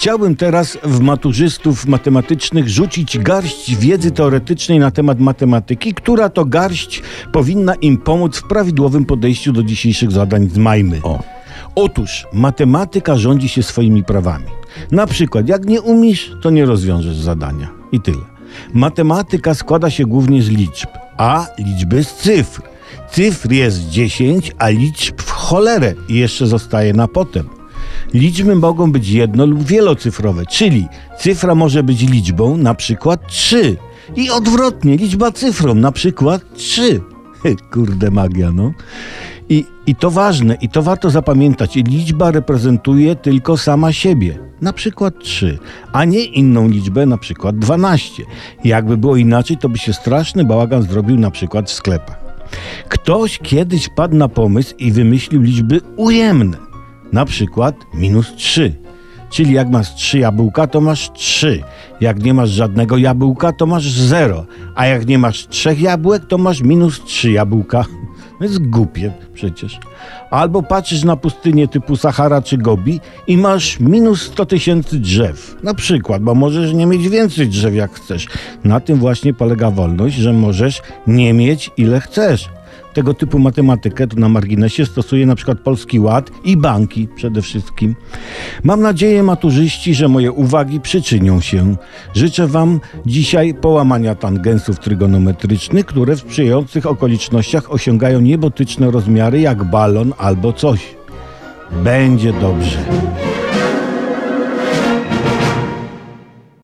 Chciałbym teraz w maturzystów matematycznych rzucić garść wiedzy teoretycznej na temat matematyki, która to garść powinna im pomóc w prawidłowym podejściu do dzisiejszych zadań z Majmy. O. Otóż matematyka rządzi się swoimi prawami. Na przykład, jak nie umiesz, to nie rozwiążesz zadania. I tyle. Matematyka składa się głównie z liczb, a liczby z cyfr. Cyfr jest 10, a liczb w cholerę i jeszcze zostaje na potem. Liczby mogą być jedno lub wielocyfrowe, czyli cyfra może być liczbą, na przykład 3. I odwrotnie, liczba cyfrą, na przykład 3. Kurde magia, no. I, I to ważne, i to warto zapamiętać. Liczba reprezentuje tylko sama siebie, na przykład 3, a nie inną liczbę, na przykład 12. Jakby było inaczej, to by się straszny bałagan zrobił na przykład w sklepach. Ktoś kiedyś padł na pomysł i wymyślił liczby ujemne, na przykład minus 3. Czyli jak masz trzy jabłka, to masz trzy. Jak nie masz żadnego jabłka, to masz zero. A jak nie masz trzech jabłek, to masz minus trzy jabłka. To jest głupie przecież. Albo patrzysz na pustynię typu Sahara czy Gobi i masz minus 100 tysięcy drzew. Na przykład, bo możesz nie mieć więcej drzew jak chcesz. Na tym właśnie polega wolność, że możesz nie mieć ile chcesz. Tego typu matematykę to na marginesie stosuje na przykład Polski Ład i banki przede wszystkim. Mam nadzieję, maturzyści, że moje uwagi przyczynią się. Życzę Wam dzisiaj połamania tangensów trygonometrycznych, które w sprzyjających okolicznościach osiągają niebotyczne rozmiary jak balon albo coś. Będzie dobrze.